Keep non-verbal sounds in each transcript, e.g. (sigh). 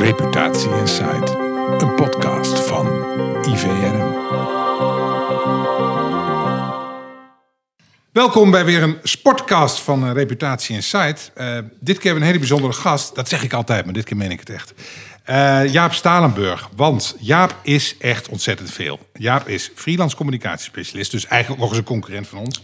Reputatie Insight, een podcast van IVRM. Welkom bij weer een sportcast van uh, Reputatie Insight. Uh, dit keer een hele bijzondere gast. Dat zeg ik altijd, maar dit keer meen ik het echt. Uh, Jaap Stalenburg. Want Jaap is echt ontzettend veel. Jaap is freelance communicatiespecialist, dus eigenlijk nog eens een concurrent van ons.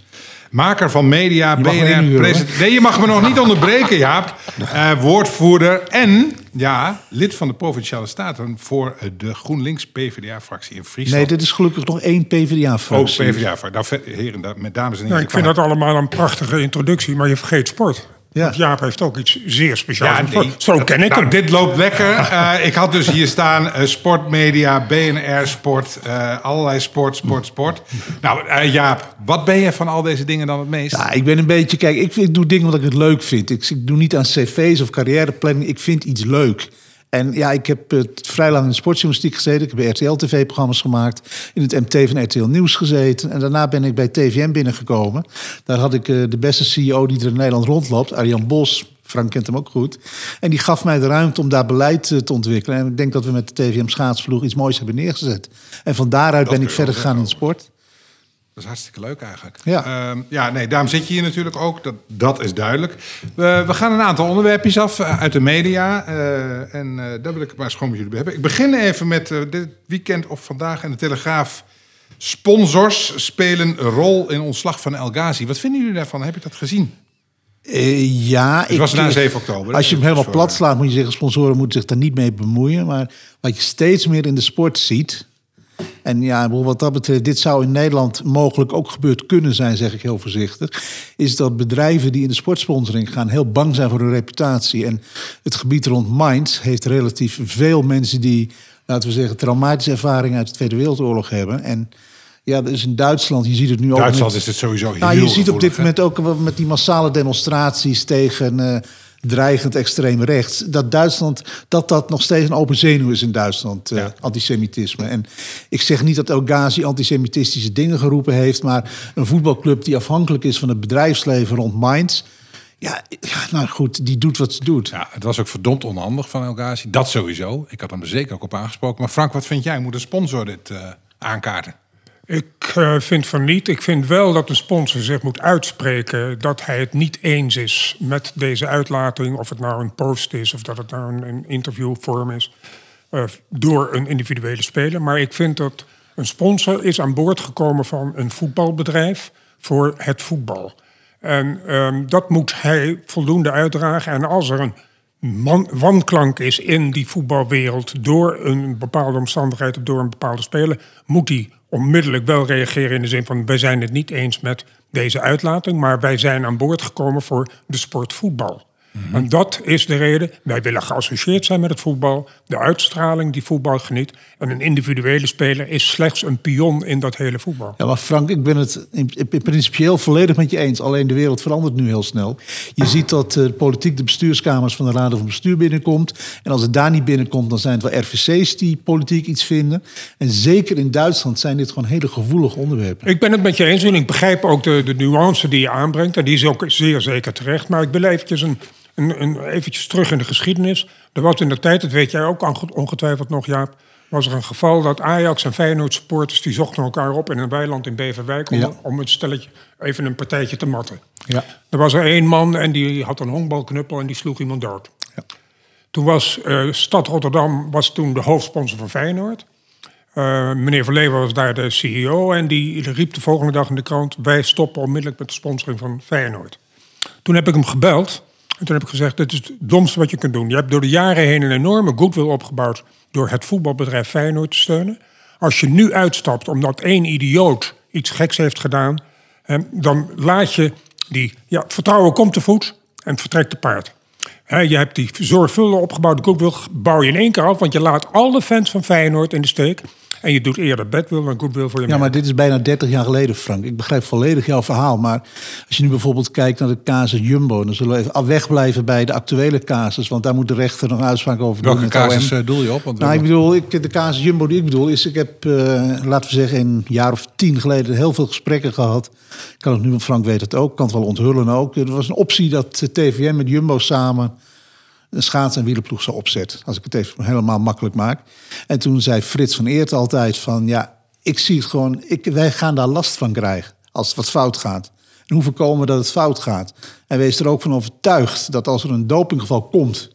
Maker van media, BNR, president. Nee, je mag me nog niet onderbreken, Jaap. Uh, (laughs) woordvoerder en, ja, lid van de Provinciale Staten voor de GroenLinks PvdA-fractie in Friesland. Nee, dit is gelukkig nog één PvdA-fractie. Oh, PvdA-fractie. Nou, heren, met dames en heren. Ja, ik vind dat allemaal een prachtige introductie, maar je vergeet sport. Ja. Want Jaap heeft ook iets zeer speciaals. Ja, nee, Zo ken ik nou, hem. Dit loopt lekker. Uh, (laughs) ik had dus hier staan uh, sportmedia, BNR Sport, uh, allerlei sport, sport, sport. Nou, Jaap, wat ben je van al deze dingen dan het meest? Ja, ik ben een beetje, kijk, ik, ik doe dingen wat ik het leuk vind. Ik, ik doe niet aan cv's of carrièreplanning. Ik vind iets leuk. En ja, ik heb uh, vrij lang in de sportjournalistiek gezeten. Ik heb bij RTL-tv-programma's gemaakt. In het MT van RTL Nieuws gezeten. En daarna ben ik bij TVM binnengekomen. Daar had ik uh, de beste CEO die er in Nederland rondloopt, Arjan Bos. Frank kent hem ook goed. En die gaf mij de ruimte om daar beleid uh, te ontwikkelen. En ik denk dat we met de TVM schaatsploeg iets moois hebben neergezet. En van daaruit ben ik verder gegaan in de sport. Dat is hartstikke leuk eigenlijk. Ja, uh, ja nee, daarom zit je hier natuurlijk ook. Dat, dat is duidelijk. We, we gaan een aantal onderwerpjes af uh, uit de media. Uh, en daar wil ik maar schoon met jullie hebben. Ik begin even met dit weekend of vandaag in de Telegraaf. Sponsors spelen een rol in ontslag van El Ghazi. Wat vinden jullie daarvan? Heb je dat gezien? Uh, ja, het was na 7 oktober. Als je hem helemaal plat slaat, moet je zeggen: sponsoren moeten zich daar niet mee bemoeien. Maar wat je steeds meer in de sport ziet, en ja, wat dat betreft, dit zou in Nederland mogelijk ook gebeurd kunnen zijn, zeg ik heel voorzichtig. Is dat bedrijven die in de sportsponsoring gaan heel bang zijn voor hun reputatie. En het gebied rond Minds heeft relatief veel mensen die, laten we zeggen, traumatische ervaringen uit de Tweede Wereldoorlog hebben. En ja, dus in Duitsland, je ziet het nu ook. Duitsland met, is het sowieso heel nou, Je ziet op dit moment ook met die massale demonstraties tegen. Uh, dreigend extreem rechts. Dat Duitsland, dat dat nog steeds een open zenuw is in Duitsland, uh, antisemitisme. En ik zeg niet dat El Ghazi antisemitistische dingen geroepen heeft, maar een voetbalclub die afhankelijk is van het bedrijfsleven rond Mainz. Ja, ja, nou goed, die doet wat ze doet. Ja, het was ook verdomd onhandig van El Ghazi. Dat sowieso. Ik had hem er zeker ook op aangesproken. Maar Frank, wat vind jij? Moet een sponsor dit uh, aankaarten? Ik uh, vind van niet. Ik vind wel dat de sponsor zich moet uitspreken dat hij het niet eens is met deze uitlating. Of het nou een post is of dat het nou een, een interviewvorm is. Uh, door een individuele speler. Maar ik vind dat een sponsor is aan boord gekomen van een voetbalbedrijf voor het voetbal. En um, dat moet hij voldoende uitdragen. En als er een wanklank is in die voetbalwereld door een bepaalde omstandigheid of door een bepaalde speler, moet hij onmiddellijk wel reageren in de zin van wij zijn het niet eens met deze uitlating, maar wij zijn aan boord gekomen voor de sport voetbal. Mhm. En dat is de reden. Wij willen geassocieerd zijn met het voetbal. De uitstraling die voetbal geniet. En een individuele speler is slechts een pion in dat hele voetbal. Ja, maar Frank, ik ben het in, principieel volledig met je eens. Alleen de wereld verandert nu heel snel. Je ziet dat de politiek de bestuurskamers van de Raden van Bestuur binnenkomt. En als het daar niet binnenkomt, dan zijn het wel RVC's die politiek iets vinden. En zeker in Duitsland zijn dit gewoon hele gevoelige onderwerpen. Ik ben het met je eens en ik begrijp ook de, de nuance die je aanbrengt. En die is ook zeer zeker terecht. Maar ik wil eventjes een een, een, eventjes terug in de geschiedenis. Er was in de tijd, dat weet jij ook ongetwijfeld nog, Jaap... was er een geval dat Ajax en Feyenoord supporters... die zochten elkaar op in een weiland in Beverwijk... om, om het stelletje even een partijtje te matten. Ja. Er was er één man en die had een honkbalknuppel... en die sloeg iemand dood. Ja. Toen was uh, Stad Rotterdam was toen de hoofdsponsor van Feyenoord... Uh, meneer Verleeuwen was daar de CEO en die riep de volgende dag in de krant: Wij stoppen onmiddellijk met de sponsoring van Feyenoord. Toen heb ik hem gebeld en toen heb ik gezegd, dit is het domste wat je kunt doen. Je hebt door de jaren heen een enorme goodwill opgebouwd door het voetbalbedrijf Feyenoord te steunen. Als je nu uitstapt omdat één idioot iets geks heeft gedaan, dan laat je die, ja, vertrouwen komt te voet en vertrekt te paard. je hebt die zorgvuldig opgebouwde goodwill, bouw je in één keer af, want je laat alle fans van Feyenoord in de steek. En je doet eerder badwill dan goodwill voor je Ja, maar dit is bijna 30 jaar geleden, Frank. Ik begrijp volledig jouw verhaal. Maar als je nu bijvoorbeeld kijkt naar de casus Jumbo... dan zullen we even wegblijven bij de actuele casus. Want daar moet de rechter nog uitspraak over doen. Welke casus eh, doel je op? Want nou, ik bedoel, ik, de casus Jumbo die ik bedoel is... ik heb, uh, laten we zeggen, een jaar of tien geleden heel veel gesprekken gehad. Ik kan het nu, Frank weet het ook, kan het wel onthullen ook. Er was een optie dat TVM met Jumbo samen een schaats- en wielerploeg zou opzetten. Als ik het even helemaal makkelijk maak. En toen zei Frits van Eert altijd van... ja, ik zie het gewoon, ik, wij gaan daar last van krijgen als het wat fout gaat. En hoe voorkomen dat het fout gaat. En wees er ook van overtuigd dat als er een dopinggeval komt...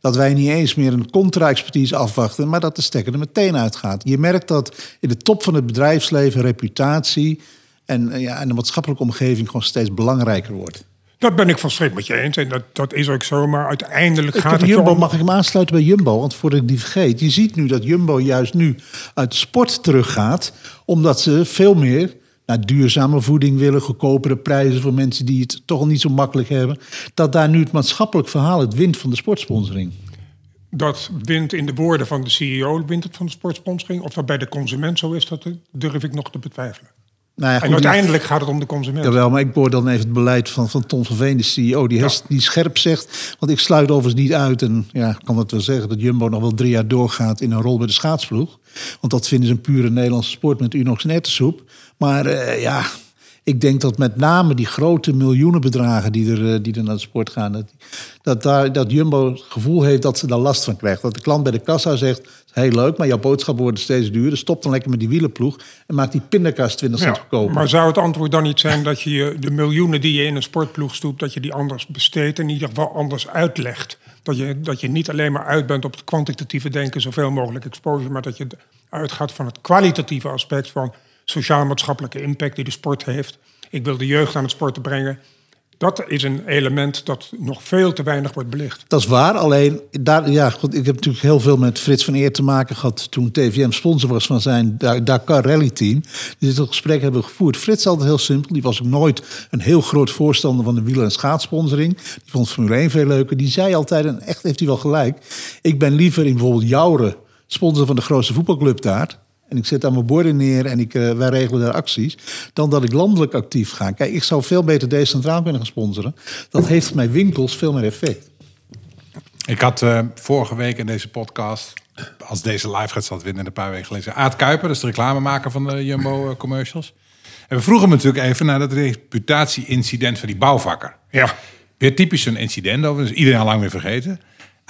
dat wij niet eens meer een contra-expertise afwachten... maar dat de stekker er meteen uitgaat. Je merkt dat in de top van het bedrijfsleven reputatie... en, ja, en de maatschappelijke omgeving gewoon steeds belangrijker wordt. Dat ben ik volstrekt met je eens. En dat, dat is ook zo. Maar uiteindelijk Ik gaat het Jumbo, om... mag ik hem aansluiten bij Jumbo? Want voordat ik die vergeet. Je ziet nu dat Jumbo juist nu uit sport teruggaat. Omdat ze veel meer naar duurzame voeding willen. Goedkopere prijzen voor mensen die het toch al niet zo makkelijk hebben. Dat daar nu het maatschappelijk verhaal het wint van de sportsponsoring. Dat wint in de woorden van de CEO, wint het van de sportsponsoring. Of dat bij de consument zo is, dat durf ik nog te betwijfelen. Nou ja, En uiteindelijk gaat het om de consument. Jawel, maar ik boor dan even het beleid van, van Tom van Veen, de CEO, die, hes- die scherp zegt. Want ik sluit overigens niet uit, en ja, ik kan het wel zeggen, dat Jumbo nog wel drie jaar doorgaat in een rol bij de schaatsploeg. Want dat vinden ze een pure Nederlandse sport met Unox en ettensoep. Maar eh, ja, ik denk dat met name die grote miljoenenbedragen die er, eh, die er naar de sport gaan, dat, dat, daar, dat Jumbo het gevoel heeft dat ze daar last van krijgt. Dat de klant bij de kassa zegt, heel leuk, maar jouw boodschappen worden steeds duurder. Stop dan lekker met die wielenploeg en maak die pindakaas 20 cent Ja, goedkoper. maar zou het antwoord dan niet zijn dat je de miljoenen die je in een sportploeg stoept, dat je die anders besteedt en in ieder geval anders uitlegt? Dat je, dat je niet alleen maar uit bent op het kwantitatieve denken, zoveel mogelijk exposure, maar dat je uitgaat van het kwalitatieve aspect van sociaal-maatschappelijke impact die de sport heeft. Ik wil de jeugd aan het sporten brengen. Dat is een element dat nog veel te weinig wordt belicht. Dat is waar, alleen daar, ja, goed, ik heb natuurlijk heel veel met Frits van Eer te maken gehad toen TVM sponsor was van zijn Da- Dakar Rally Team. Dus dit gesprek hebben gevoerd. Frits altijd heel simpel, die was ook nooit een heel groot voorstander van de wielen- en schaatssponsoring. Die vond Formule 1 veel leuker. Die zei altijd, en echt heeft hij wel gelijk, ik ben liever in bijvoorbeeld Jouren, sponsor van de grootste voetbalclub daar. En ik zet daar mijn borden neer en ik, eh, wij regelen daar acties. Dan dat ik landelijk actief ga. Kijk, ik zou veel beter decentraal kunnen gaan sponsoren. Dat heeft voor mijn winkels veel meer effect. Ik had eh, vorige week in deze podcast, als deze live gaat zat winnen een paar weken geleden, Aad Kuiper, dat is de reclamemaker van de Jumbo eh, commercials. En we vroegen hem natuurlijk even naar dat reputatie-incident van die bouwvakker. Ja. Weer typisch zo'n incident, over, dus iedereen al lang weer vergeten.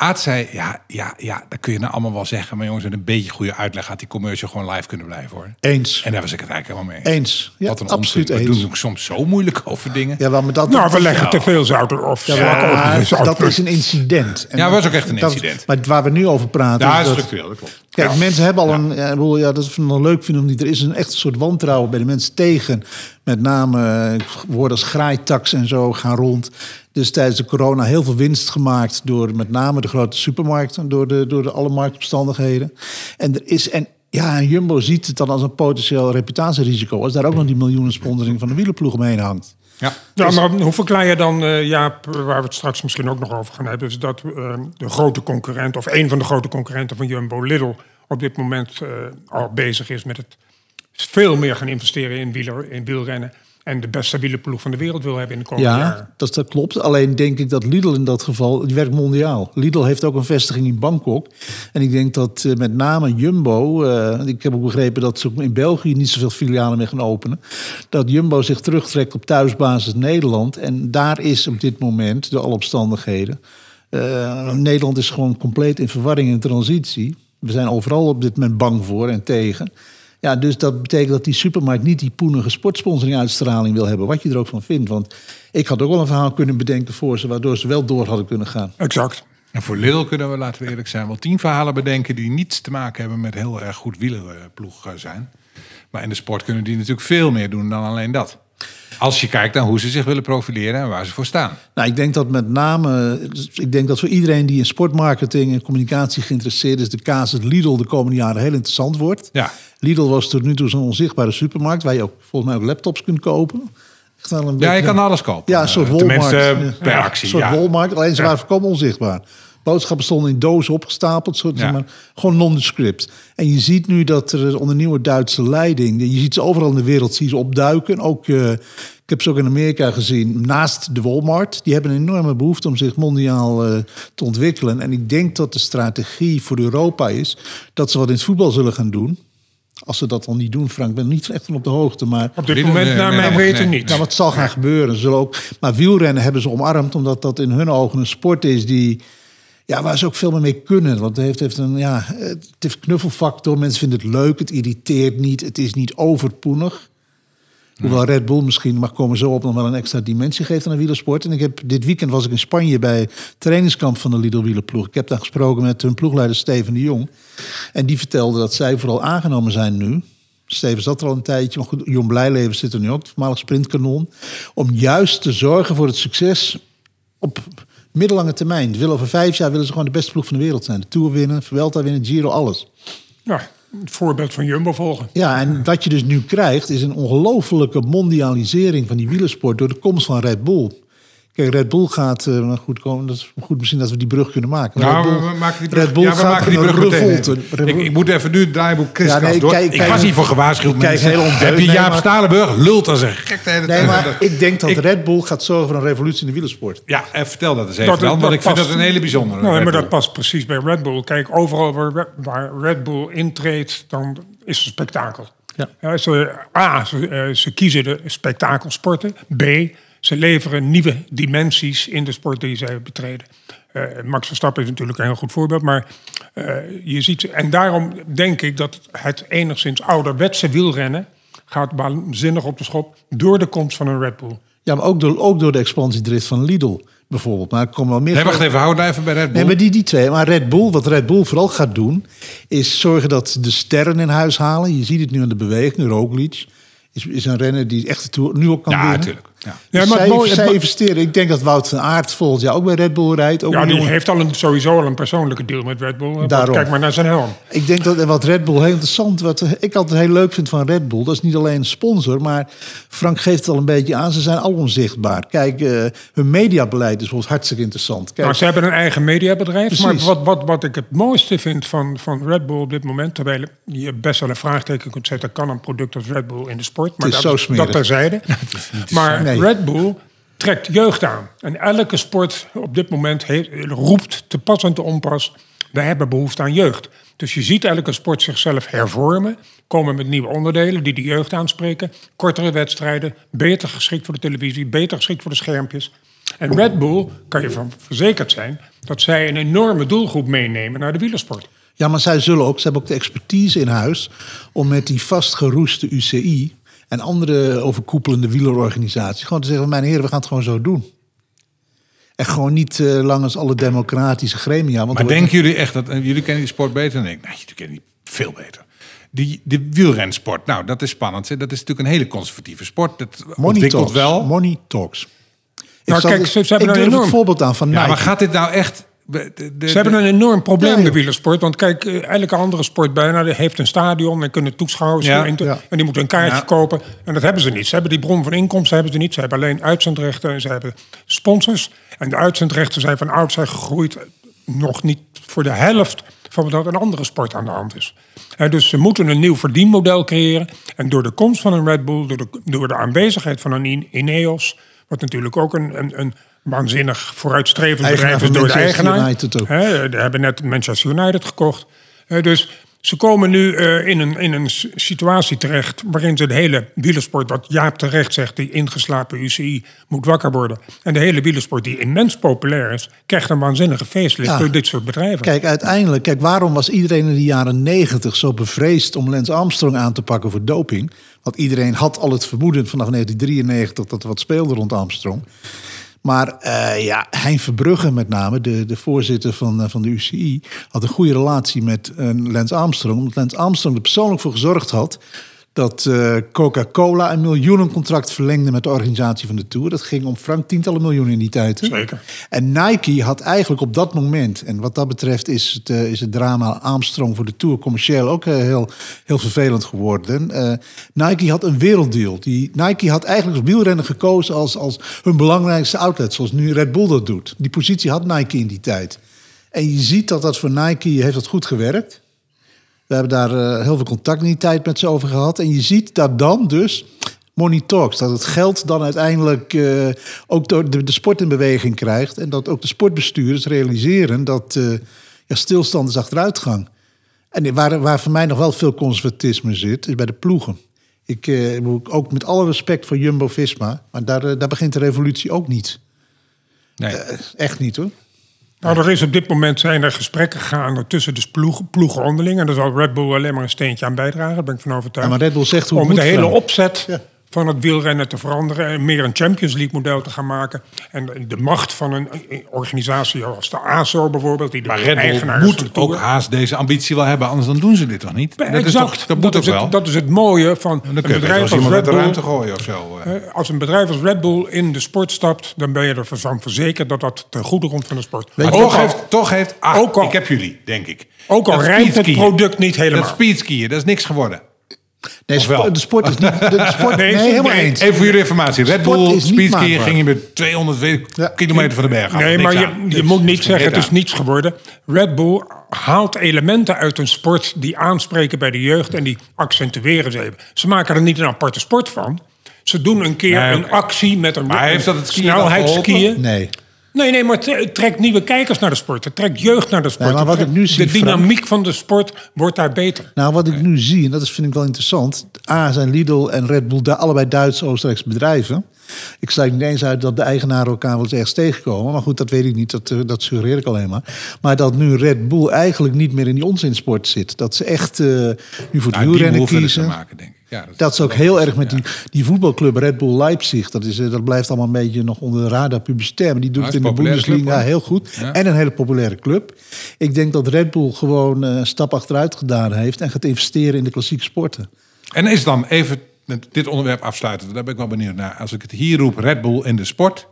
Aad zei, ja, ja, ja, dat kun je nou allemaal wel zeggen. Maar jongens, met een beetje goede uitleg had die commercial gewoon live kunnen blijven hoor. Eens. En daar was ik het eigenlijk helemaal mee eens. Eens. Ja, Wat een absoluut onzin. We eens. doen ook soms zo moeilijk over dingen. Ja, wel, maar dat, Nou, we leggen te veel zout of Ja, dat, dat is een incident. En Ja, was ook echt een dat- incident. maar waar we nu over praten... Ja, is dat- structureel, dat klopt. Kijk, mensen hebben al een... Ja, bedoel, ja, dat is nog leuk om niet. Er is een echt een soort wantrouwen bij de mensen tegen. Met name eh, woorden als graaitax en zo gaan rond. Dus tijdens de corona heel veel winst gemaakt... door met name de grote supermarkten. Door, de, door de alle marktomstandigheden. En er is... En, ja, en Jumbo ziet het dan als een potentieel reputatierisico... als daar ook nog die miljoenen sponsoring van de wielerploeg omheen hangt. Ja. Ja, maar hoe verklaar je dan, eh, Jaap, waar we het straks misschien ook nog over gaan hebben, is dat eh, de grote concurrent, of een van de grote concurrenten van Jumbo, Lidl, op dit moment eh, al bezig is met het veel meer gaan investeren in, wieler, in wielrennen en de beste wielerploeg van de wereld wil hebben in de komende Ja, jaren. dat, dat klopt. Alleen denk ik dat Lidl in dat geval, die werkt mondiaal. Lidl heeft ook een vestiging in Bangkok. En ik denk dat eh, met name Jumbo, eh, ik heb ook begrepen dat ze ook in België niet zoveel filialen meer gaan openen. Dat Jumbo zich terugtrekt op thuisbasis Nederland. En daar is op dit moment, door alle omstandigheden, eh, Nederland is gewoon compleet in verwarring en transitie. We zijn overal op dit moment bang voor en tegen. Ja, dus dat betekent dat die supermarkt niet die poenige sportsponsoring uitstraling wil hebben. Wat je er ook van vindt. Want ik had ook wel een verhaal kunnen bedenken voor ze... waardoor ze wel door hadden kunnen gaan. Exact. En voor Lidl kunnen we, laten we eerlijk zijn, wel tien verhalen bedenken die niets te maken hebben met heel erg goed wielerploeg eh, zijn. Maar in de sport kunnen die natuurlijk veel meer doen dan alleen dat. Als je kijkt naar hoe ze zich willen profileren en waar ze voor staan. Nou, ik denk dat met name... Ik denk dat voor iedereen die in sportmarketing en communicatie geïnteresseerd is... de casus Lidl de komende jaren heel interessant wordt. Ja. Lidl was tot nu toe zo'n onzichtbare supermarkt... waar je ook volgens mij ook laptops kunt kopen. Echt wel een Ja, je kan alles kopen. Ja, een soort Eh, Walmart. Tenminste, Ja. per Ja, actie. Een soort ja. Walmart, alleen ze Ja. waren volkomen onzichtbaar. Boodschappen stonden in dozen opgestapeld, soort, Ja. zeg maar, gewoon nondescript. En je ziet nu dat er onder nieuwe Duitse leiding... je ziet ze overal in de wereld zie ze opduiken. Ook, eh, ik heb ze ook in Amerika gezien, naast de Walmart. Die hebben een enorme behoefte om zich mondiaal eh, te ontwikkelen. En ik denk dat de strategie voor Europa is... dat ze wat in het voetbal zullen gaan doen... Als ze dat al niet doen, Frank, ik ben niet echt van op de hoogte. Maar Op dit moment, nee, naar mijn nee, weten niet. nou, wat zal gaan gebeuren? Zullen ook, maar wielrennen hebben ze omarmd, omdat dat in hun ogen een sport is die Ja, waar ze ook veel meer mee kunnen. Want het heeft, heeft een ja, het heeft knuffelfactor. Mensen vinden het leuk, het irriteert niet, het is niet overpoenig. Hoewel Red Bull misschien, mag komen zo op, nog wel een extra dimensie geeft aan de wielersport. En ik heb, dit weekend was ik in Spanje bij trainingskamp van de Lidl wielerploeg. Ik heb daar gesproken met hun ploegleider Steven de Jong. En die vertelde dat zij vooral aangenomen zijn nu. Steven zat er al een tijdje, maar goed, Jon Blijleven zit er nu ook, voormalig sprintkanon. Om juist te zorgen voor het succes op middellange termijn. Willen over vijf jaar willen ze gewoon de beste ploeg van de wereld zijn. De Tour winnen, Vuelta winnen, Giro, alles. Ja, het voorbeeld van Jumbo volgen. Ja, en wat je dus nu krijgt is een ongelofelijke mondialisering van die wielersport door de komst van Red Bull. Kijk, Red Bull gaat, uh, goed, komen, dat is goed misschien dat we die brug kunnen maken. Nou, Red Bull, we maken die brug, Red Bull ja, we gaat maken die brug revolte. Ik, ik moet even nu het draaiboek Chris Ja, nee, door. kijk, ik kijk, was hiervoor gewaarschuwd. kijk, mensen. heel ondeugd, Heb je nee, Jaap maar- Stalenburg lult als een gek de hele Nee, tijd. maar ik denk dat Ik- Red Bull gaat zorgen voor een revolutie in de wielersport. Ja, en vertel dat eens even Dat- dan, want dat ik vind past- dat een hele bijzondere. Nou, maar dat past precies bij Red Bull. Kijk, overal waar, Red- waar Red Bull intreedt, dan is het spektakel. Ja. ze, A, ze, eh, ze kiezen de spektakelsporten. B, ze leveren nieuwe dimensies in de sport die zij betreden. Eh, Max Verstappen is natuurlijk een heel goed voorbeeld, maar eh, je ziet... En daarom denk ik dat het enigszins ouderwetse wielrennen gaat waanzinnig op de schop door de komst van een Red Bull. Ja, maar ook door, ook door de expansiedrift van Lidl bijvoorbeeld. Maar er komen wel meer... Nee, wacht even, hou daar even bij Red Bull. Nee, maar die, die twee. Maar Red Bull, wat Red Bull vooral gaat doen, is zorgen dat de sterren in huis halen. Je ziet het nu aan de beweging. Roglic is, is een renner die echt de Tour nu ook kan ja, winnen. natuurlijk. Ja. Dus Ja, maar het mooie- zij het investeren. Ik denk dat Wout van Aert volgend jaar ook bij Red Bull rijdt. Ook Ja, die jongen- heeft al een, sowieso al een persoonlijke deal met Red Bull. Daarom. Kijk maar naar zijn helm. Ik denk dat en wat Red Bull heel interessant, wat ik altijd heel leuk vind van Red Bull, dat is niet alleen een sponsor, maar Frank geeft het al een beetje aan, ze zijn al onzichtbaar. Kijk, eh, hun mediabeleid is bijvoorbeeld hartstikke interessant. Kijk, Nou, ze hebben een eigen mediabedrijf. Maar Precies. wat, wat, wat ik het mooiste vind van, van Red Bull op dit moment... terwijl je best wel een vraagteken kunt zetten... kan een product als Red Bull in de sport? Maar is dat, zo smerig. dat terzijde. (laughs) maar Nee. Red Bull trekt jeugd aan. En elke sport op dit moment heeft, roept te pas en te onpas... wij hebben behoefte aan jeugd. Dus je ziet elke sport zichzelf hervormen... komen met nieuwe onderdelen die de jeugd aanspreken... kortere wedstrijden, beter geschikt voor de televisie... beter geschikt voor de schermpjes... En Red Bull kan je van verzekerd zijn dat zij een enorme doelgroep meenemen naar de wielersport. Ja, maar zij zullen ook, ze hebben ook de expertise in huis om met die vastgeroeste UCI en andere overkoepelende wielerorganisaties gewoon te zeggen: mijn heren, we gaan het gewoon zo doen. En gewoon niet eh, langs alle democratische gremia. Want Maar er denken jullie echt dat... en jullie kennen die sport beter dan ik? Nee, jullie kennen die veel beter. Die, de wielrensport, nou, dat is spannend. hè. Dat is natuurlijk een hele conservatieve sport. Dat Money ontwikkelt talks. wel. Money talks. Nou, zal- kijk, ze- ze hebben ik enorm- een voorbeeld aan van Ja, Nike. maar gaat dit nou echt... de- de- Ze hebben een enorm probleem, Ja, de wielersport. Want kijk, eh, elke andere sport bijna heeft een stadion en kunnen toeschouwers. Ja, in- ja. En die moeten een kaartje kopen. En dat hebben ze niet. Ze hebben die bron van inkomsten hebben ze niet. Ze hebben alleen uitzendrechten en ze hebben sponsors. En de uitzendrechten zijn van oud zijn gegroeid nog niet voor de helft van wat een andere sport aan de hand is. Hè, dus ze moeten een nieuw verdienmodel creëren. En door de komst van een Red Bull, door de, door de aanwezigheid van een In- Ineos, wat natuurlijk ook een, een, een waanzinnig vooruitstrevend Eigenaar bedrijf is door de eigenaar. United ook. Hebben net Manchester United gekocht. Hè, dus ze komen nu eh, in, een, in een situatie terecht waarin ze de hele wielersport, wat Jaap terecht zegt, die ingeslapen UCI moet wakker worden. En de hele wielersport, die immens populair is, krijgt een waanzinnige facelift Ja. door dit soort bedrijven. Kijk, uiteindelijk, kijk, waarom was iedereen in de jaren negentig zo bevreesd om Lance Armstrong aan te pakken voor doping? Want iedereen had al het vermoeden vanaf 1993 dat er wat speelde rond Armstrong. Maar eh, ja, Hein Verbrugge met name, de, de voorzitter van, eh, van de UCI, had een goede relatie met eh, Lance Armstrong. Omdat Lance Armstrong er persoonlijk voor gezorgd had dat eh, Coca-Cola een miljoenencontract verlengde met de organisatie van de Tour. Dat ging om frank tientallen miljoenen in die tijd. hè? Zeker. En Nike had eigenlijk op dat moment, en wat dat betreft is het, eh, is het drama Armstrong voor de Tour commercieel ook eh, heel, heel vervelend geworden. Nike had een werelddeal. Die, Nike had eigenlijk als wielrenner gekozen als, als hun belangrijkste outlet, zoals nu Red Bull dat doet. Die positie had Nike in die tijd. En je ziet dat dat voor Nike heeft dat goed gewerkt. We hebben daar eh, heel veel contact in die tijd met ze over gehad. En je ziet dat dan dus money talks. Dat het geld dan uiteindelijk eh, ook door de, de sport in beweging krijgt. En dat ook de sportbestuurders realiseren dat eh, ja, stilstand is achteruitgang. En waar, waar voor mij nog wel veel conservatisme zit, is bij de ploegen. Ik, moet ook met alle respect voor Jumbo-Visma, maar daar, daar begint de revolutie ook niet. Nee. Echt niet hoor. Nou, er is op dit moment zijn er gesprekken gaande tussen de ploeg, ploegen onderling. En daar zal Red Bull alleen maar een steentje aan bijdragen. Daar ben ik van overtuigd. Ja, maar Red Bull zegt hoe het Om de hele opzet Ja. Van het wielrennen te veranderen. En meer een Champions League model te gaan maken. En de macht van een organisatie als de ASO bijvoorbeeld. Die de Maar eigenaar van moet de ook haast deze ambitie wel hebben, anders dan doen ze dit toch niet? Dat, is toch, dat moet ook het, wel. dat is het mooie van dan een bedrijf als Red Bull. ruimte gooien of zo. eh. Als een bedrijf als Red Bull in de sport stapt, dan ben je ervan verzekerd dat dat ten goede komt van de sport. Maar toch heeft, toch heeft ah, ook al- ik heb jullie, denk ik. ook al rijdt het product niet helemaal. Dat speedskiën, dat is niks geworden. Nee, spo- de sport is niet... De, (laughs) sport, Nee, nee, helemaal nee, eens. Even voor jullie informatie. Red Sport Bull maakbaar. ging je met 200 weet ik, Ja. kilometer van de berg af. Nee, maar je, aan. je Dus- moet niet zeggen het is niets geworden. Red Bull haalt elementen uit een sport die aanspreken bij de jeugd en die accentueren ze even. Ze maken er niet een aparte sport van. Ze doen een keer Nee, een actie met een, Maar heeft dat het snelheidsskiën. Nee. Nee, nee, maar het, trekt nieuwe kijkers naar de sport. Het trekt jeugd naar de sport. Nee, maar Het wat ik nu zie, de Frank- dynamiek van de sport wordt daar beter. Nou, wat ik nu zie, en dat is, vind ik wel interessant. A zijn Lidl en Red Bull da- allebei Duits-Oostenrijkse bedrijven. Ik sluit niet eens uit dat de eigenaren elkaar wel eens ergens tegenkomen. Maar goed, dat weet ik niet, dat, eh, dat suggereer ik alleen maar. Maar dat nu Red Bull eigenlijk niet meer in die onzinsport zit. Dat ze echt eh, nu voor het Nou, wielrennen kiezen. maken, denk ik. Ja, dat, Dat is ook heel erg met die, die voetbalclub Red Bull Leipzig. Dat, is, eh, dat blijft allemaal een beetje nog onder de radar publicitair. Maar die doet het in de Bundesliga club, heel goed. Ja. En een hele populaire club. Ik denk dat Red Bull gewoon eh, een stap achteruit gedaan heeft... en gaat investeren in de klassieke sporten. En is dan even met dit onderwerp afsluiten. Daar ben ik wel benieuwd naar. Als ik het hier roep, Red Bull in de sport.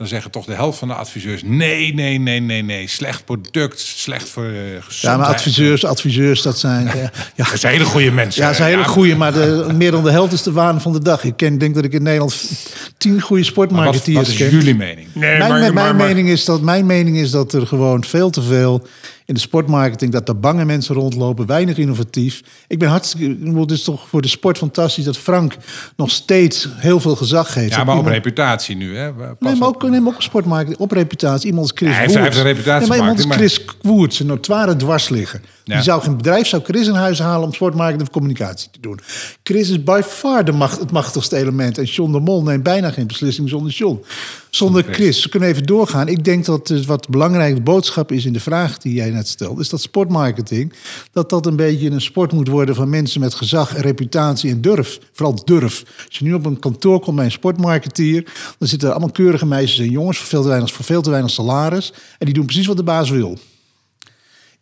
Dan zeggen toch de helft van de adviseurs: nee, nee, nee, nee, nee. Slecht product, slecht voor gezondheid. Ja, maar adviseurs, adviseurs, dat zijn... eh, ja, Dat zijn hele goede mensen. ja, dat zijn hele goede, maar de, meer dan de helft is de waan van de dag. Ik ken, denk dat ik in Nederland tien goede sportmarketeers wat is ken. jullie mening? Nee, mijn, maar- mijn, maar- maar- mening is dat, mijn mening is dat er gewoon veel te veel in de sportmarketing... dat er bange mensen rondlopen, weinig innovatief. Ik ben hartstikke... Het is toch voor de sport fantastisch dat Frank nog steeds heel veel gezag geeft. Ja, maar op reputatie nu. Hè? Pas Nee, maar ook, nee, maar ook op sportmarketing, op reputatie. Iemand als Chris Ja, hij heeft- hij heeft een reputatie Nee, maar iemand als Chris Woerts, een notoire dwarsligger. Ja. Die zou geen bedrijf, zou Chris in huis halen om sportmarketing of communicatie te doen. Chris is by far de macht, het machtigste element. En John de Mol neemt bijna geen beslissing zonder John. Zonder Chris. We kunnen even doorgaan. Ik denk dat wat belangrijke boodschap is in de vraag die jij net stelde, is dat sportmarketing, dat dat een beetje een sport moet worden van mensen met gezag, en reputatie en durf. Vooral durf. Als je nu op een kantoor komt bij een sportmarketeer, dan zitten er allemaal keurige meisjes en jongens voor veel te weinig, voor veel te weinig salaris. En die doen precies wat de baas wil.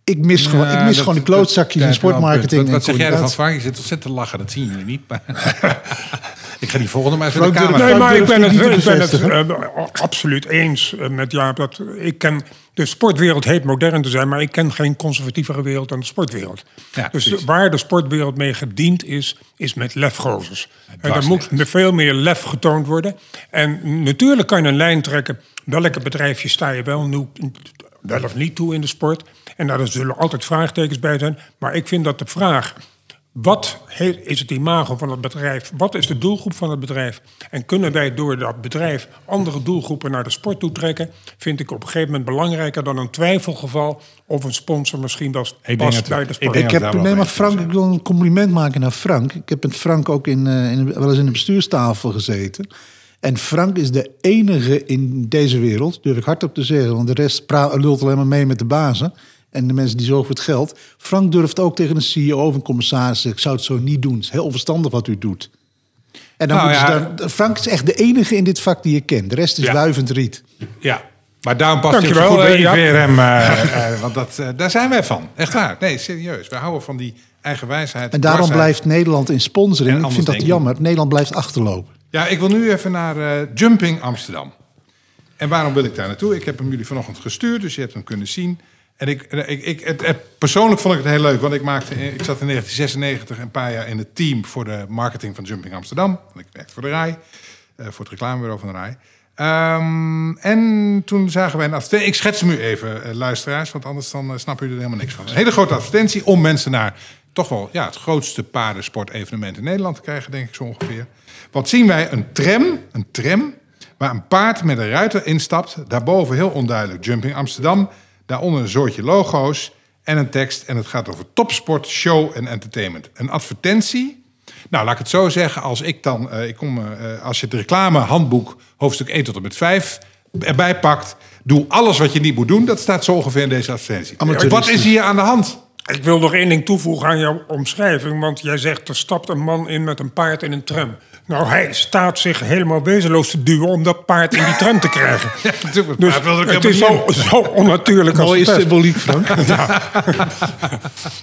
Ik mis, gewoon, ik mis dat- gewoon de dat- klootzakjes in sportmarketing. Wat, wat en zeg jij ervan. Frank? Je zit ontzettend te lachen, dat zien jullie niet. Maar (laughs) ik ga die volgende maar in Frank de camera. Nee, maar ik ben het ik ben het eh, absoluut eens eh, met Jaap. Dat, ik ken, de sportwereld heet modern te zijn, maar ik ken geen conservatievere wereld dan de sportwereld. Ja, dus precies. waar de sportwereld mee gediend is, is met lefgozers. En er moet veel meer lef getoond worden. En natuurlijk kan je een lijn trekken. Welke bedrijfje sta je wel, nu, wel of niet toe in de sport? En daar zullen altijd vraagtekens bij zijn. Maar ik vind dat de vraag wat is het imago van het bedrijf? Wat is de doelgroep van het bedrijf? En kunnen wij door dat bedrijf andere doelgroepen naar de sport toe trekken? Vind ik op een gegeven moment belangrijker dan een twijfelgeval of een sponsor misschien wel denk past dat- bij de ik sport. Ik heb, nee, maar Frank, ik wil een compliment maken naar Frank. Ik heb met Frank ook in, eh, in, wel eens in de bestuurstafel gezeten. En Frank is de enige in deze wereld, durf ik hardop te zeggen, want de rest lult alleen maar mee met de bazen. En de mensen die zorgen voor het geld. Frank durft ook tegen een CEO of een commissaris zeggen: Ik zou het zo niet doen. Het is heel onverstandig wat u doet. En dan Nou moeten ze Frank is echt de enige in dit vak die je kent. De rest is Ja. wuivend riet. Ja, maar daarom past zo Dankjewel, goed bij eh, Jaap. VRM. eh, (laughs) eh, want dat, daar zijn wij van. Echt waar. Nee, serieus. Wij houden van die eigen wijsheid. En daarom blijft Nederland in sponsoring. En Ik vind dat jammer. Nederland blijft achterlopen. Ja, ik wil nu even naar eh, Jumping Amsterdam. En waarom wil ik daar naartoe? Ik heb hem jullie vanochtend gestuurd, dus je hebt hem kunnen zien. En ik, eh, ik, ik, het, persoonlijk vond ik het heel leuk, want ik, maakte, ik zat in 1996 een paar jaar in het team voor de marketing van Jumping Amsterdam. Want ik werkte voor de RAI, eh, voor het reclamebureau van de RAI. Ehm, en toen zagen wij een advertentie. Ik schets hem u even, eh, luisteraars, want anders dan, eh, snappen jullie er helemaal niks van. Een hele grote advertentie om mensen naar toch wel ja, het grootste paardensportevenement in Nederland te krijgen, denk ik zo ongeveer. Wat zien wij? Een tram, een tram waar een paard met een ruiter instapt. Daarboven heel onduidelijk Jumping Amsterdam. Daaronder een soortje logo's en een tekst. En het gaat over topsport, show en entertainment. Een advertentie. Nou, laat ik het zo zeggen. Als ik dan, eh, ik kom, eh, als je het reclamehandboek hoofdstuk 1 tot en met 5 erbij pakt. Doe alles wat je niet moet doen. Dat staat zo ongeveer in deze advertentie. Wat is hier aan de hand? Ik wil nog één ding toevoegen aan jouw omschrijving. Want jij zegt, er stapt een man in met een paard in een tram. Nou, hij staat zich helemaal wezenloos te duwen om dat paard in die tram te krijgen. (laughs) natuurlijk, Dus maar wil ik het is zo, zo onnatuurlijk (laughs) als Mooie het symboliek, Frank. (laughs)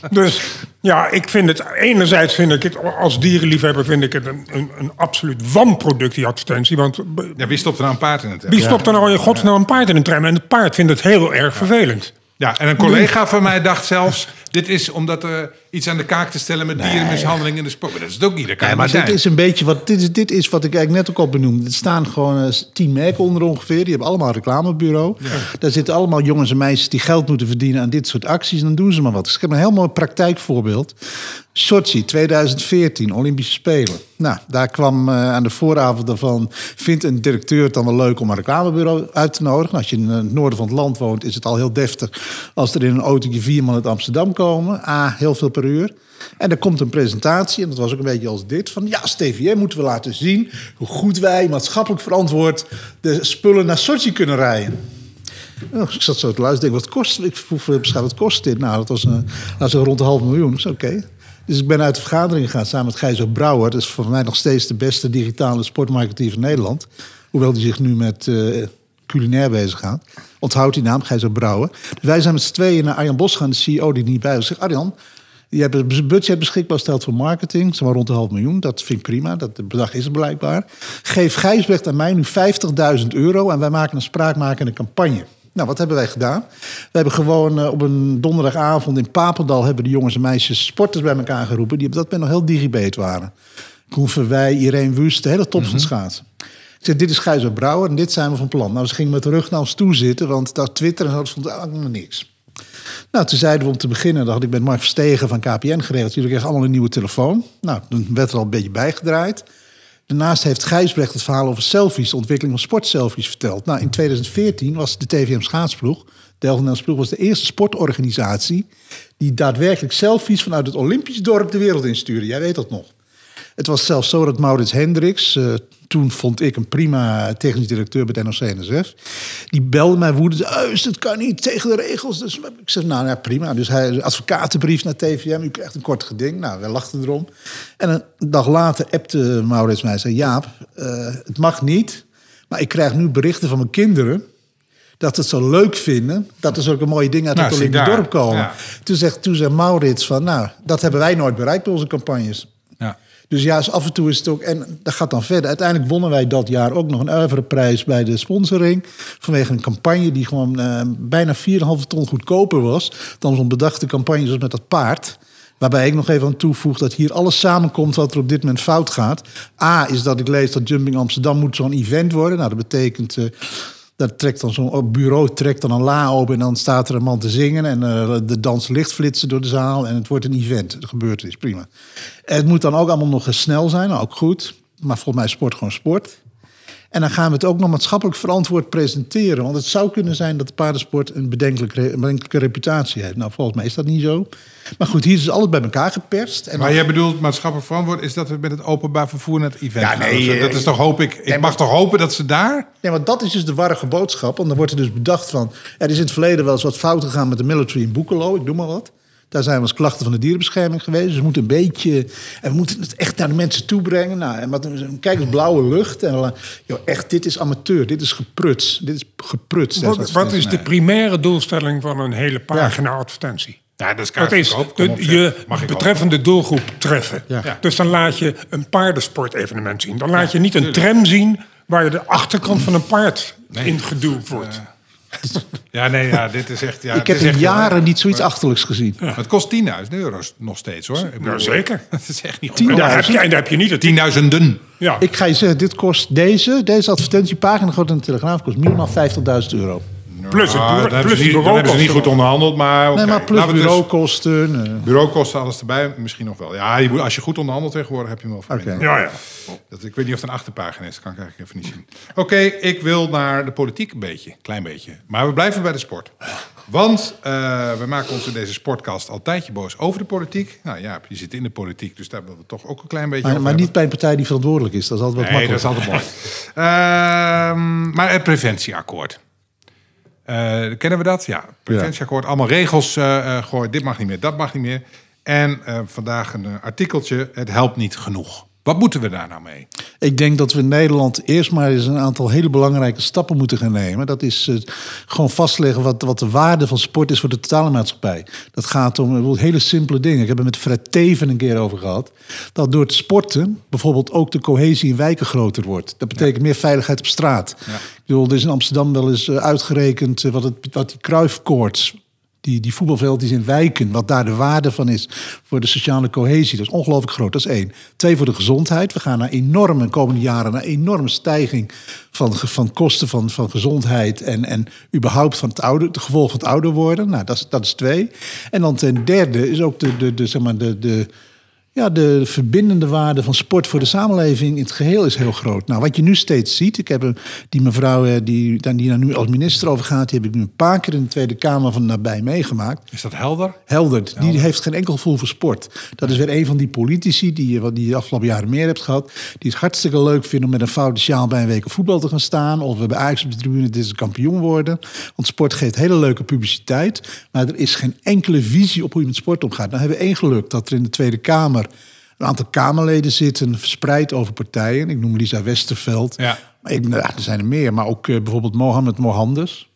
Dus ja, ik vind het... Enerzijds vind ik het, als dierenliefhebber... vind ik het een, een, een absoluut wanproduct, die advertentie. Want Ja, wie stopt er nou een paard in het wie stopt er nou in godsnaam een paard in een tram? En het paard vindt het heel erg vervelend. Ja, en een collega van mij dacht zelfs... dit is omdat er iets aan de kaak te stellen met dierenmishandeling in de sport. Maar dat is het ook niet. Dat kan maar niet dit zijn. is een beetje wat, dit is, dit is wat ik eigenlijk net ook al benoemde. Er staan gewoon eh, tien merken onder ongeveer. Die hebben allemaal een reclamebureau. Daar zitten allemaal jongens en meisjes die geld moeten verdienen aan dit soort acties. En dan doen ze maar wat. Dus ik heb een heel mooi praktijkvoorbeeld. Sochi 2014, Olympische Spelen. Nou, daar kwam eh, aan de vooravond daarvan... vindt een directeur het dan wel leuk om een reclamebureau uit te nodigen. Als je in het noorden van het land woont, is het al heel deftig... als er in een autootje vier man uit Amsterdam komen. A, heel veel per uur. En er komt een presentatie, en dat was ook een beetje als dit: van ja, TVM moeten we laten zien hoe goed wij maatschappelijk verantwoord de spullen naar Sochi kunnen rijden. Nou, ik zat zo te luisteren, denk, wat kost, ik vroeg, eh, wat kost dit? Nou, dat was een, nou, zo rond de half miljoen. Zei, oké. Dus ik ben uit de vergadering gegaan samen met Gijzer Brouwer. Dat is voor mij nog steeds de beste digitale sportmarketeer van Nederland. Hoewel die zich nu met eh, culinair beziggaat. Onthoud die naam, Gijzer Brouwer. Dus wij zijn met z'n tweeën naar Arjan Bos gaan, de CEO die niet bij was. Zeg, Arjan, je hebt een budget beschikbaar gesteld voor marketing. Zeg maar rond de half miljoen. Dat vind ik prima. Dat bedrag is er blijkbaar. Geef Gijsbrecht aan mij nu 50.000 euro. En wij maken een spraakmakende campagne. Nou, wat hebben wij gedaan? We hebben gewoon eh, op een donderdagavond in Papendal... hebben de jongens en meisjes sporters bij elkaar geroepen... die op dat moment nog heel digibeet waren. Koen Verwij, Irene Wust, de hele top van het schaatsen. Ik dit is Gijzer Brouwer en dit zijn we van plan. Nou, ze gingen met de rug naar ons toe zitten... want daar Twitter en zo eigenlijk niks. Nou, toen zeiden we om te beginnen, dat had ik met Mark Verstegen van KPN geregeld. Jullie kregen allemaal een nieuwe telefoon. Nou, toen werd er al een beetje bijgedraaid. Daarnaast heeft Gijsbrecht het verhaal over selfies, de ontwikkeling van sportselfies verteld. Nou, in 2014 was de TVM Schaatsploeg, de Nederlandse ploeg, was de eerste sportorganisatie die daadwerkelijk selfies vanuit het Olympisch dorp de wereld instuurde. Jij weet dat nog. Het was zelfs zo dat Maurits Hendricks, eh, toen vond ik een prima technisch directeur bij het NOC-NSF, die belde mij woedend, "Eus, dat kan niet, tegen de regels. Dus ik zeg, nou ja, prima. Dus hij advocatenbrief naar TVM, u krijgt een kort geding. Nou, wij lachten erom. En een dag later appte Maurits mij, zei, Jaap, eh, het mag niet, maar ik krijg nu berichten van mijn kinderen dat ze het zo leuk vinden dat er zulke mooie dingen uit Nou, het Olympisch daar. dorp komen. Ja. Toen, zegt, toen zei Maurits van, nou, dat hebben wij nooit bereikt bij onze campagnes. Dus ja, af en toe is het ook... En dat gaat dan verder. Uiteindelijk wonnen wij dat jaar ook nog een oeuvreprijs bij de sponsoring. Vanwege een campagne die gewoon eh, bijna 4,5 ton goedkoper was... dan zo'n bedachte campagne zoals met dat paard. Waarbij ik nog even aan toevoeg dat hier alles samenkomt wat er op dit moment fout gaat. A is dat ik lees dat Jumping Amsterdam moet zo'n event worden. Nou, dat betekent... eh, dat trekt dan zo'n bureau trekt dan een la open en dan staat er een man te zingen en eh, de dans lichtflitsen door de zaal en het wordt een event. Dat gebeurt is prima. Het moet dan ook allemaal nog snel zijn, ook goed. Maar volgens mij is sport gewoon sport. En dan gaan we het ook nog maatschappelijk verantwoord presenteren. Want het zou kunnen zijn dat de paardensport een bedenkelijke, een bedenkelijke reputatie heeft. Nou, volgens mij is dat niet zo. Maar goed, hier is alles bij elkaar geperst. En Maar jij bedoelt maatschappelijk verantwoord is dat we met het openbaar vervoer naar het event Ja, nee, eh, dat is toch hoop ik. Ik nee, mag maar- toch hopen dat ze daar. Ja, maar dat is dus de warrige boodschap. Want dan wordt er dus bedacht van... Er is in het verleden wel eens wat fout gegaan met de military in Boekelo. Ik noem maar wat. Daar zijn we als klachten van de dierenbescherming geweest. Dus we moeten een beetje... En we moeten het echt naar de mensen toe brengen. Nou, en wat, kijk eens, blauwe lucht. En dan, joh, echt, dit is amateur. Dit is gepruts. Dit is gepruts. Wat, wat is de primaire doelstelling van een hele pagina advertentie? Ja, dat is Dat is kaartverkoop. de- Kom op, zeg. je betreffende doelgroep treffen. Ja. Dus dan laat je een paardensportevenement zien. Dan laat je niet een tram zien waar je de achterkant van een paard in geduwd wordt. Ja, nee, ja, dit is echt. Ja, ik het heb in echt jaren niet zoiets achterlijks gezien. Het kost 10.000 euro nog steeds hoor. Ik bedoel, Nou, zeker. Het (laughs) is echt niet En goed. daar heb je, en daar heb je niet het... Tienduizenden. Ja. Ik ga je zeggen, dit kost deze, deze advertentiepagina, groot in de Telegraaf, kost minimaal 50.000 euro. Plus het Ah, bureau- hebben plus ze niet, hebben ze niet goed bureaukosten. onderhandeld, maar oké. Nee, maar plus we dus- bureaukosten. eh. Bureaukosten, alles erbij, misschien nog wel. Ja, je moet- als je goed onderhandelt tegenwoordig, heb je hem wel minder. Ja, ja. Dat, ik weet niet of het een achterpagina is, dat kan ik eigenlijk even niet zien. Oké, ik wil naar de politiek een beetje, klein beetje. Maar we blijven bij de sport. Want eh, we maken ons in deze sportcast al een tijdje boos over de politiek. Nou ja, je zit in de politiek, dus daar willen we toch ook een klein beetje Maar, over maar niet bij een partij die verantwoordelijk is. Dat is altijd wat Nee, dat makkelijk. is altijd mooi. Ehm, maar het preventieakkoord. Eh, kennen we dat? Ja, preventieakkoord. Allemaal regels eh eh, gooien. Dit mag niet meer, dat mag niet meer. En vandaag een artikeltje. Het helpt niet genoeg. Wat moeten we daar nou mee? Ik denk dat we in Nederland eerst maar eens een aantal hele belangrijke stappen moeten gaan nemen. Dat is eh, gewoon vastleggen wat, wat de waarde van sport is voor de totale maatschappij. Dat gaat om hele simpele dingen. Ik heb het met Fred Teven een keer over gehad. Dat door het sporten bijvoorbeeld ook de cohesie in wijken groter wordt. Dat betekent meer veiligheid op straat. Ik bedoel, er is in Amsterdam wel eens eh, uitgerekend eh, wat, het, wat die kruifkoorts die, die voetbalveldjes in wijken, wat daar de waarde van is voor de sociale cohesie. Dat is ongelooflijk groot, dat is één. Twee, voor de gezondheid. We gaan naar enorme, de komende jaren, naar enorme stijging van, van kosten van, van gezondheid en, en überhaupt van het ouder, de gevolg van het ouder worden. Nou, dat is, dat is twee. En dan ten derde is ook de, de, de, zeg maar de, de, ja, de verbindende waarde van sport voor de samenleving in het geheel is heel groot. Nou, wat je nu steeds ziet, ik heb een, die mevrouw eh, die, die daar nu als minister over gaat, die heb ik nu een paar keer in de Tweede Kamer van nabij meegemaakt. Is dat helder? Heldert, die heeft geen enkel gevoel voor sport. Dat is weer een van die politici die je wat die de afgelopen jaren meer hebt gehad. Die het hartstikke leuk vinden om met een foute sjaal bij een week voetbal te gaan staan. Of we bij Ajax op de tribune dit is een kampioen worden. Want sport geeft hele leuke publiciteit. Maar er is geen enkele visie op hoe je met sport omgaat. Nou hebben we één geluk dat er in de Tweede Kamer een aantal Kamerleden zitten verspreid over partijen. Ik noem Lisa Westerveld. Ja. Maar ik, nou, er zijn er meer. Maar ook eh, bijvoorbeeld Mohamed Mohandes.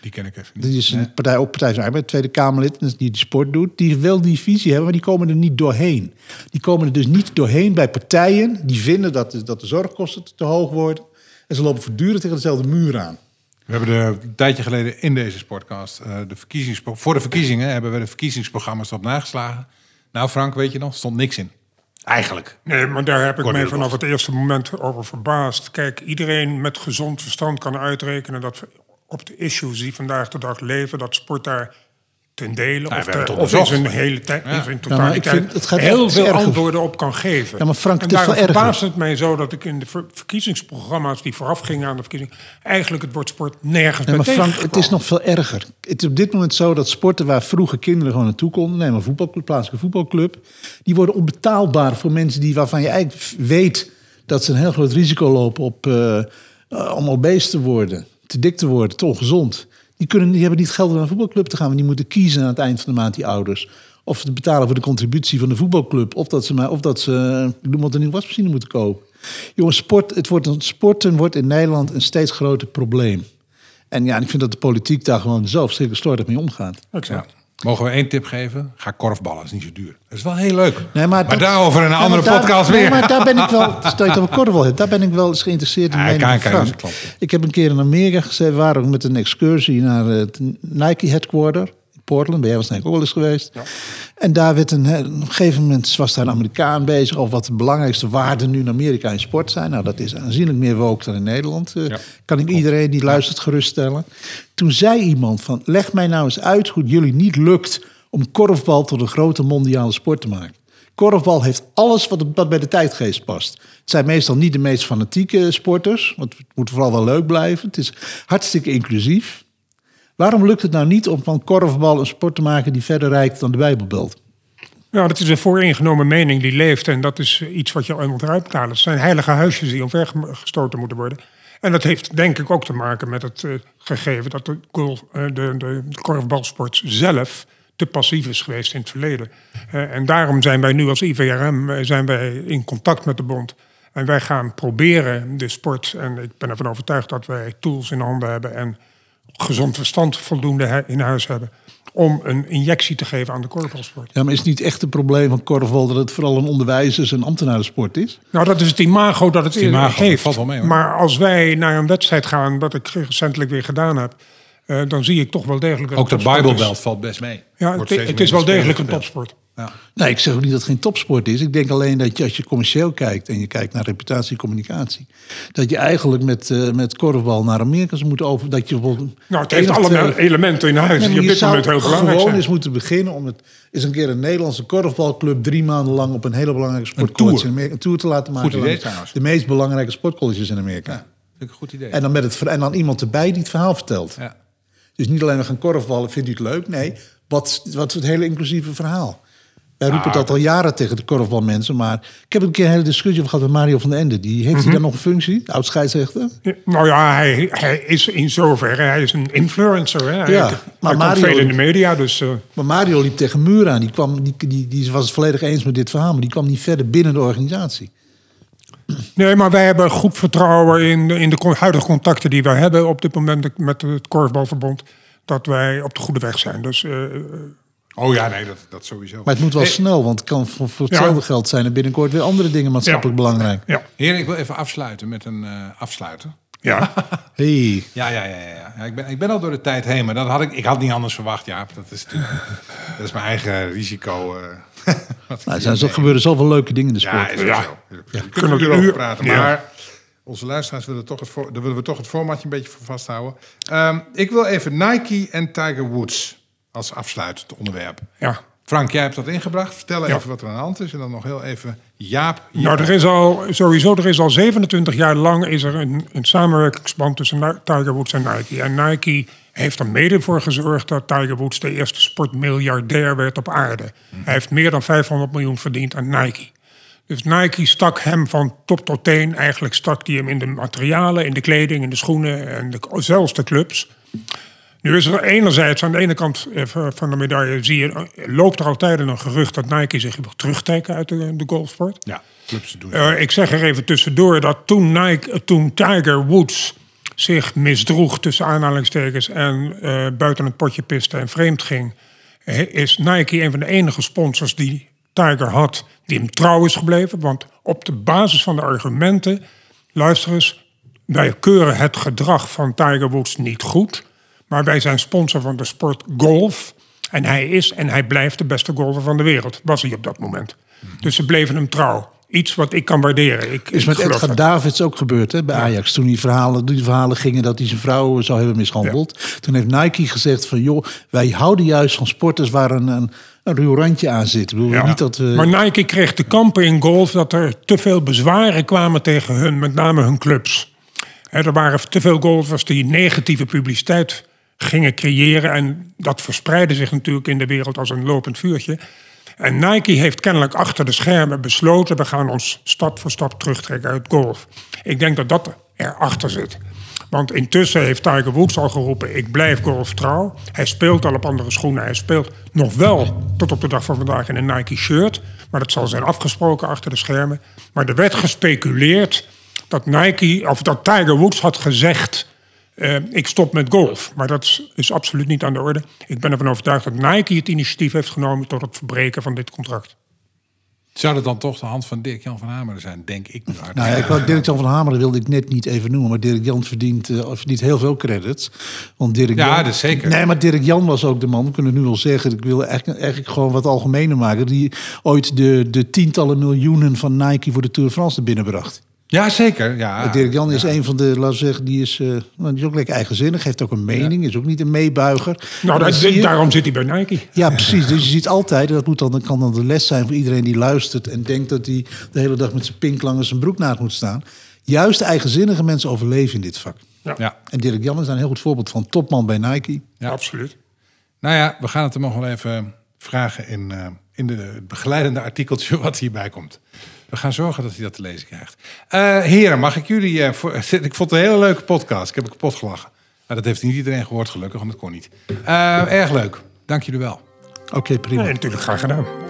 Die ken ik even niet. Die is een partij, ook Partij van de Arbeid, Tweede Kamerlid, die die sport doet. Die wil die visie hebben, maar die komen er niet doorheen. Die komen er dus niet doorheen bij partijen die vinden dat de, dat de zorgkosten te hoog worden. En ze lopen voortdurend tegen dezelfde muur aan. We hebben er een tijdje geleden in deze podcast... eh, de verkiezingspro- voor de verkiezingen hebben we de verkiezingsprogramma's erop nageslagen. Nou Frank, weet je nog, stond niks in. Eigenlijk. Nee, maar daar heb ik mij vanaf het eerste moment over verbaasd. Kijk, iedereen met gezond verstand kan uitrekenen dat op de issues die vandaag de dag leven, dat sport daar ten dele we of, te- het of in zijn hele tijd, Ja. in ik totaliteit, vind, het gaat heel veel erger. antwoorden op kan geven. Ja, maar Frank, en het is daarom veel erger. verbaast het mij zo dat ik in de ver- verkiezingsprogramma's die vooraf gingen aan de verkiezing, eigenlijk het woord sport nergens Ja, maar Frank, het is nog veel erger. Het is op dit moment zo dat sporten waar vroeger kinderen gewoon naartoe konden, neem een voetbalclub, plaatselijke voetbalclub, die worden onbetaalbaar voor mensen die waarvan je eigenlijk weet dat ze een heel groot risico lopen op, eh, eh, om obese te worden, te dik te worden, te ongezond. Die, kunnen, die hebben niet geld om naar een voetbalclub te gaan, want die moeten kiezen aan het eind van de maand, die ouders. Of te betalen voor de contributie van de voetbalclub. Of dat ze, maar, of dat ze ik noem wat, een nieuwe wasmachine moeten kopen. Jongens, sport, het wordt, een- sporten wordt in Nederland een steeds groter probleem. En ja, ik vind dat de politiek daar gewoon verschrikkelijk slordig mee omgaat. Exact. Mogen we één tip geven? Ga korfballen, is niet zo duur. Dat is wel heel leuk. Nee, maar, dat- daarover in een Ja, andere daar- podcast nee, weer. maar daar ben ik wel, stel je over korfbal hebt, daar ben ik wel eens geïnteresseerd in. Ja, een klant. Ik heb een keer in Amerika gezeten, we waren ook met een excursie naar het Nike headquarter. Portland, ben jij waarschijnlijk ook wel eens geweest. En daar werd een, op een gegeven moment was daar een Amerikaan bezig over wat de belangrijkste waarden nu in Amerika in sport zijn. Nou, dat is aanzienlijk meer woke dan in Nederland. Eh, Ja, kan ik iedereen die luistert geruststellen. Toen zei iemand van, leg mij nou eens uit hoe het jullie niet lukt om korfbal tot een grote mondiale sport te maken. Korfbal heeft alles wat, wat bij de tijdgeest past. Het zijn meestal niet de meest fanatieke sporters, want het moet vooral wel leuk blijven. Het is hartstikke inclusief. Waarom lukt het nou niet om van korfbal een sport te maken die verder reikt dan de Bijbelbelt? Nou, dat is een vooringenomen mening die leeft. En dat is iets wat je onderuit moet halen. Het zijn heilige huisjes die omvergestoten moeten worden. En dat heeft denk ik ook te maken met het eh, gegeven dat de, golf, eh, de, de korfbalsport zelf te passief is geweest in het verleden. Eh, en daarom zijn wij nu als IVRM eh, zijn wij in contact met de bond. En wij gaan proberen de sport, en ik ben ervan overtuigd dat wij tools in handen hebben en gezond verstand voldoende in huis hebben, om een injectie te geven aan de korfbalsport. Ja, maar is het niet echt een probleem van korfbal dat het vooral een onderwijzers- en ambtenarensport is? Nou, dat is het imago dat het, Het imago, dat heeft. valt wel mee, hoor. maar als wij naar een wedstrijd gaan, wat ik recentelijk weer gedaan heb, eh, dan zie ik toch wel degelijk... dat Ook de het. Bijbelbelt valt best mee. Ja, het, het is wel degelijk een topsport. Gespeeld. Nee, ik zeg ook niet dat het geen topsport is. Ik denk alleen dat je als je commercieel kijkt en je kijkt naar reputatie en communicatie, dat je eigenlijk met, eh, met korfbal naar Amerika moeten over. Dat je bijvoorbeeld. Nou, het heeft allemaal twee- elementen in huis Nee, je dit zou moment heel belangrijk gewoon zijn. eens moeten beginnen om het eens een keer een Nederlandse korfbalclub drie maanden lang op een hele belangrijke sportcollege in Amerika- een tour te laten maken. Goed idee. De meest belangrijke sportcolleges in Amerika. Ja, vind ik een goed idee. En dan met het en dan iemand erbij die het verhaal vertelt. ja. Dus niet alleen we gaan korfballen, vindt u het leuk? Nee, wat, wat is het hele inclusieve verhaal? Wij roepen dat al jaren tegen de korfbalmensen. Maar ik heb een keer een hele discussie over gehad met Mario van den Ende. Die, heeft hij dan nog een functie? Oud scheidsrechter? Nou ja, hij, hij is in zoverre, hij is een influencer. Hè? Hij, Ja, hij maar komt Mario- veel in de media, dus... eh, Maar Mario liep tegen muur aan. Die, kwam, die, die, die was het volledig eens met dit verhaal. Maar die kwam niet verder binnen de organisatie. Nee, maar wij hebben goed vertrouwen in, de- in de huidige contacten die wij hebben op dit moment met het Korfbalverbond. Dat wij op de goede weg zijn. Dus eh, Oh ja, nee, dat, dat sowieso. Maar het moet wel Hey, snel. Want het kan voor, voor hetzelfde Ja. geld zijn er binnenkort weer andere dingen maatschappelijk Ja. belangrijk. ja. Heren, ik wil even afsluiten met een eh, afsluiter. ja. (laughs) Hey. Ja, ja, ja, ja, ja. ja ik, ben, ik ben al door de tijd heen, maar dat had ik, ik had niet anders verwacht, Jaap. Dat is, natuurlijk, (laughs) dat is mijn eigen risico. eh, (laughs) ik Nou, er zijn, gebeuren zoveel leuke dingen in de sport. Ja, is Ja. zo. We kunnen Kunnen er we over uur- praten. Ja. Maar onze luisteraars willen toch het, voor, daar willen we toch het formatje een beetje voor vasthouden. Ehm, ik wil even Nike en Tiger Woods als afsluitend onderwerp. ja. Frank, jij hebt dat ingebracht. Vertel Ja. even wat er aan de hand is. En dan nog heel even Jaap. Nou, er is al sowieso, er is al 27 jaar lang is er een, een samenwerkingsband tussen Tiger Woods en Nike. En Nike heeft er mede voor gezorgd dat Tiger Woods de eerste sportmiljardair werd op aarde. Hij heeft meer dan 500 miljoen verdiend aan Nike. Dus Nike stak hem van top tot teen. Eigenlijk stak hij hem in de materialen, in de kleding, in de schoenen en de, zelfs de clubs. Nu is er enerzijds aan de ene kant eh, van de medaille zie je, eh, loopt er altijd een gerucht dat Nike zich wil terugtrekken uit de, de golfsport. Ja, clubs doen. Eh, ik zeg er even tussendoor dat toen, Nike, toen Tiger Woods zich misdroeg tussen aanhalingstekens en buiten het potje piste en vreemd ging, is Nike een van de enige sponsors die Tiger had, die hem trouw is gebleven. Want op de basis van de argumenten, luister eens, wij keuren het gedrag van Tiger Woods niet goed, maar wij zijn sponsor van de sport golf. En hij is en hij blijft de beste golfer van de wereld, was hij op dat moment. Dus ze bleven hem trouw. Iets wat ik kan waarderen. Ik, is met Edgar. Davids ook gebeurd hè, bij Ajax. Toen die verhalen, die verhalen gingen dat hij zijn vrouw zou hebben mishandeld. Toen heeft Nike gezegd van... joh, wij houden juist van sporters waar een, een, een ruw randje aan zit. Ik bedoel Ja. niet dat we... Maar Nike kreeg te kampen in golf dat er te veel bezwaren kwamen tegen hun, met name hun clubs. Er waren te veel golfers die negatieve publiciteit gingen creëren. En dat verspreidde zich natuurlijk in de wereld als een lopend vuurtje. En Nike heeft kennelijk achter de schermen besloten... we gaan ons stap voor stap terugtrekken uit golf. Ik denk dat dat erachter zit. Want intussen heeft Tiger Woods al geroepen... ik blijf golf trouw. Hij speelt al op andere schoenen. Hij speelt nog wel tot op de dag van vandaag in een Nike shirt. Maar dat zal zijn afgesproken achter de schermen. Maar er werd gespeculeerd dat Nike... of dat Tiger Woods had gezegd... eh, ik stop met golf. Maar dat is, absoluut niet aan de orde. Ik ben ervan overtuigd dat Nike het initiatief heeft genomen... tot het verbreken van dit contract. Zou dat dan toch de hand van Dirk-Jan van Hameren zijn, denk ik nu hard. Nou ja, ik wou Dirk-Jan van Hameren wilde ik net niet even noemen. Maar Dirk-Jan verdient, eh, verdient heel veel credits. Want Dirk Ja, Jan, dat is zeker. Nee, maar Dirk-Jan was ook de man, we kunnen nu al zeggen... ik wil eigenlijk, eigenlijk gewoon wat algemener maken... die ooit de, de tientallen miljoenen van Nike voor de Tour de France er binnenbracht. Ja, zeker. Ja, Dirk-Jan is een van de, laten we zeggen, die is, eh, nou, die is ook lekker eigenzinnig. Heeft ook een mening, is ook niet een meebuiger. Nou, dat- je- daarom zit hij bij Nike. ja, precies. Dus je ziet altijd, en dat moet dan, dat kan dan de les zijn voor iedereen die luistert en denkt dat hij de hele dag met zijn pinklang en zijn broek naast moet staan. Juist eigenzinnige mensen overleven in dit vak. Ja. En Dirk Jan is daar een heel goed voorbeeld van. Topman bij Nike. Ja. Absoluut. Nou ja, we gaan het hem nog wel even vragen in, eh, in de, het begeleidende artikeltje (laughs) wat hierbij komt. We gaan zorgen dat hij dat te lezen krijgt. Eh, heren, mag ik jullie... eh, voor, (laughs) ik vond het een hele leuke podcast. Ik heb kapot gelachen. Maar dat heeft niet iedereen gehoord, gelukkig, want dat kon niet. Eh, erg leuk. Dank jullie wel. Oké, prima. Nee, natuurlijk graag gedaan.